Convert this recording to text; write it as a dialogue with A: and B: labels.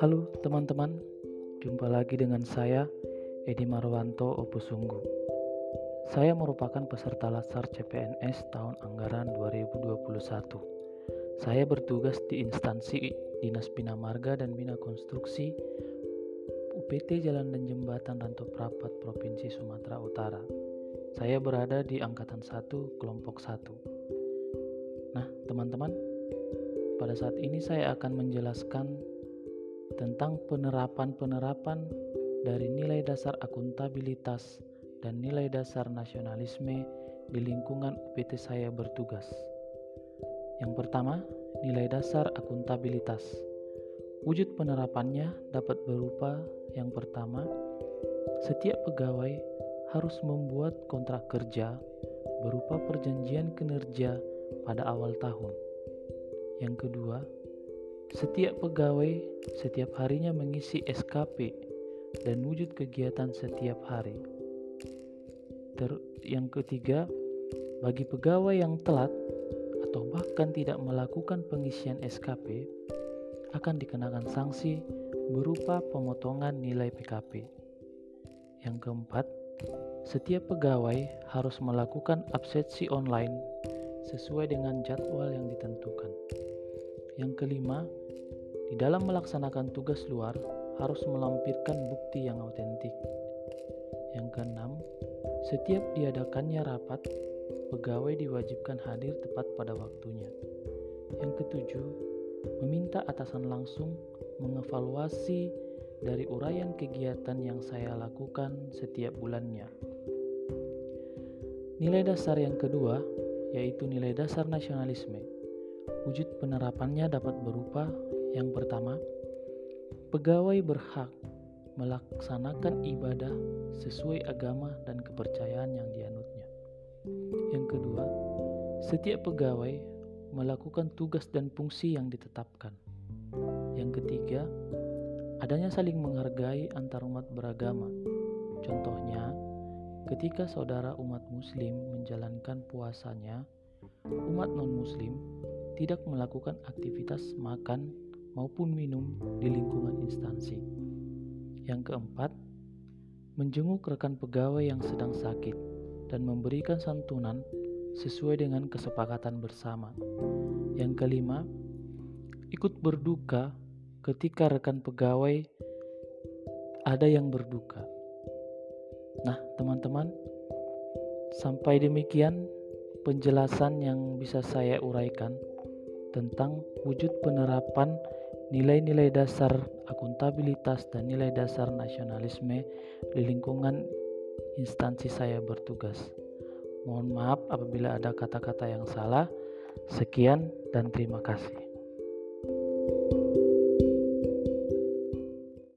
A: Halo teman-teman, jumpa lagi dengan saya Edi Marwanto Opusunggu. Saya merupakan peserta Lasar CPNS tahun anggaran 2021. Saya bertugas di instansi Dinas Bina Marga dan Bina Konstruksi UPT Jalan dan Jembatan Rantau Prapat Provinsi Sumatera Utara. Saya berada di angkatan 1 kelompok 1. Teman-teman, pada saat ini saya akan menjelaskan tentang penerapan-penerapan dari nilai dasar akuntabilitas dan nilai dasar nasionalisme di lingkungan UPT saya bertugas. Yang pertama, nilai dasar akuntabilitas. Wujud penerapannya dapat berupa yang pertama, setiap pegawai harus membuat kontrak kerja berupa perjanjian kinerja pada awal tahun. Yang kedua, setiap pegawai setiap harinya mengisi SKP dan wujud kegiatan setiap hari. Ter yang ketiga, bagi pegawai yang telat atau bahkan tidak melakukan pengisian SKP akan dikenakan sanksi berupa pemotongan nilai PKP. Yang keempat, setiap pegawai harus melakukan absensi online sesuai dengan jadwal yang ditentukan. Yang kelima, di dalam melaksanakan tugas luar harus melampirkan bukti yang autentik. Yang keenam, setiap diadakannya rapat, pegawai diwajibkan hadir tepat pada waktunya. Yang ketujuh, meminta atasan langsung mengevaluasi dari uraian kegiatan yang saya lakukan setiap bulannya. Nilai dasar yang kedua yaitu nilai dasar nasionalisme. Wujud penerapannya dapat berupa yang pertama, pegawai berhak melaksanakan ibadah sesuai agama dan kepercayaan yang dianutnya. Yang kedua, setiap pegawai melakukan tugas dan fungsi yang ditetapkan. Yang ketiga, adanya saling menghargai antar umat beragama. Contohnya, ketika saudara umat Muslim menjalankan puasanya, umat non-Muslim tidak melakukan aktivitas makan maupun minum di lingkungan instansi. Yang keempat, menjenguk rekan pegawai yang sedang sakit dan memberikan santunan sesuai dengan kesepakatan bersama. Yang kelima, ikut berduka ketika rekan pegawai ada yang berduka. Nah, teman-teman, sampai demikian penjelasan yang bisa saya uraikan tentang wujud penerapan nilai-nilai dasar akuntabilitas dan nilai dasar nasionalisme di lingkungan instansi saya bertugas. Mohon maaf apabila ada kata-kata yang salah. Sekian dan terima kasih.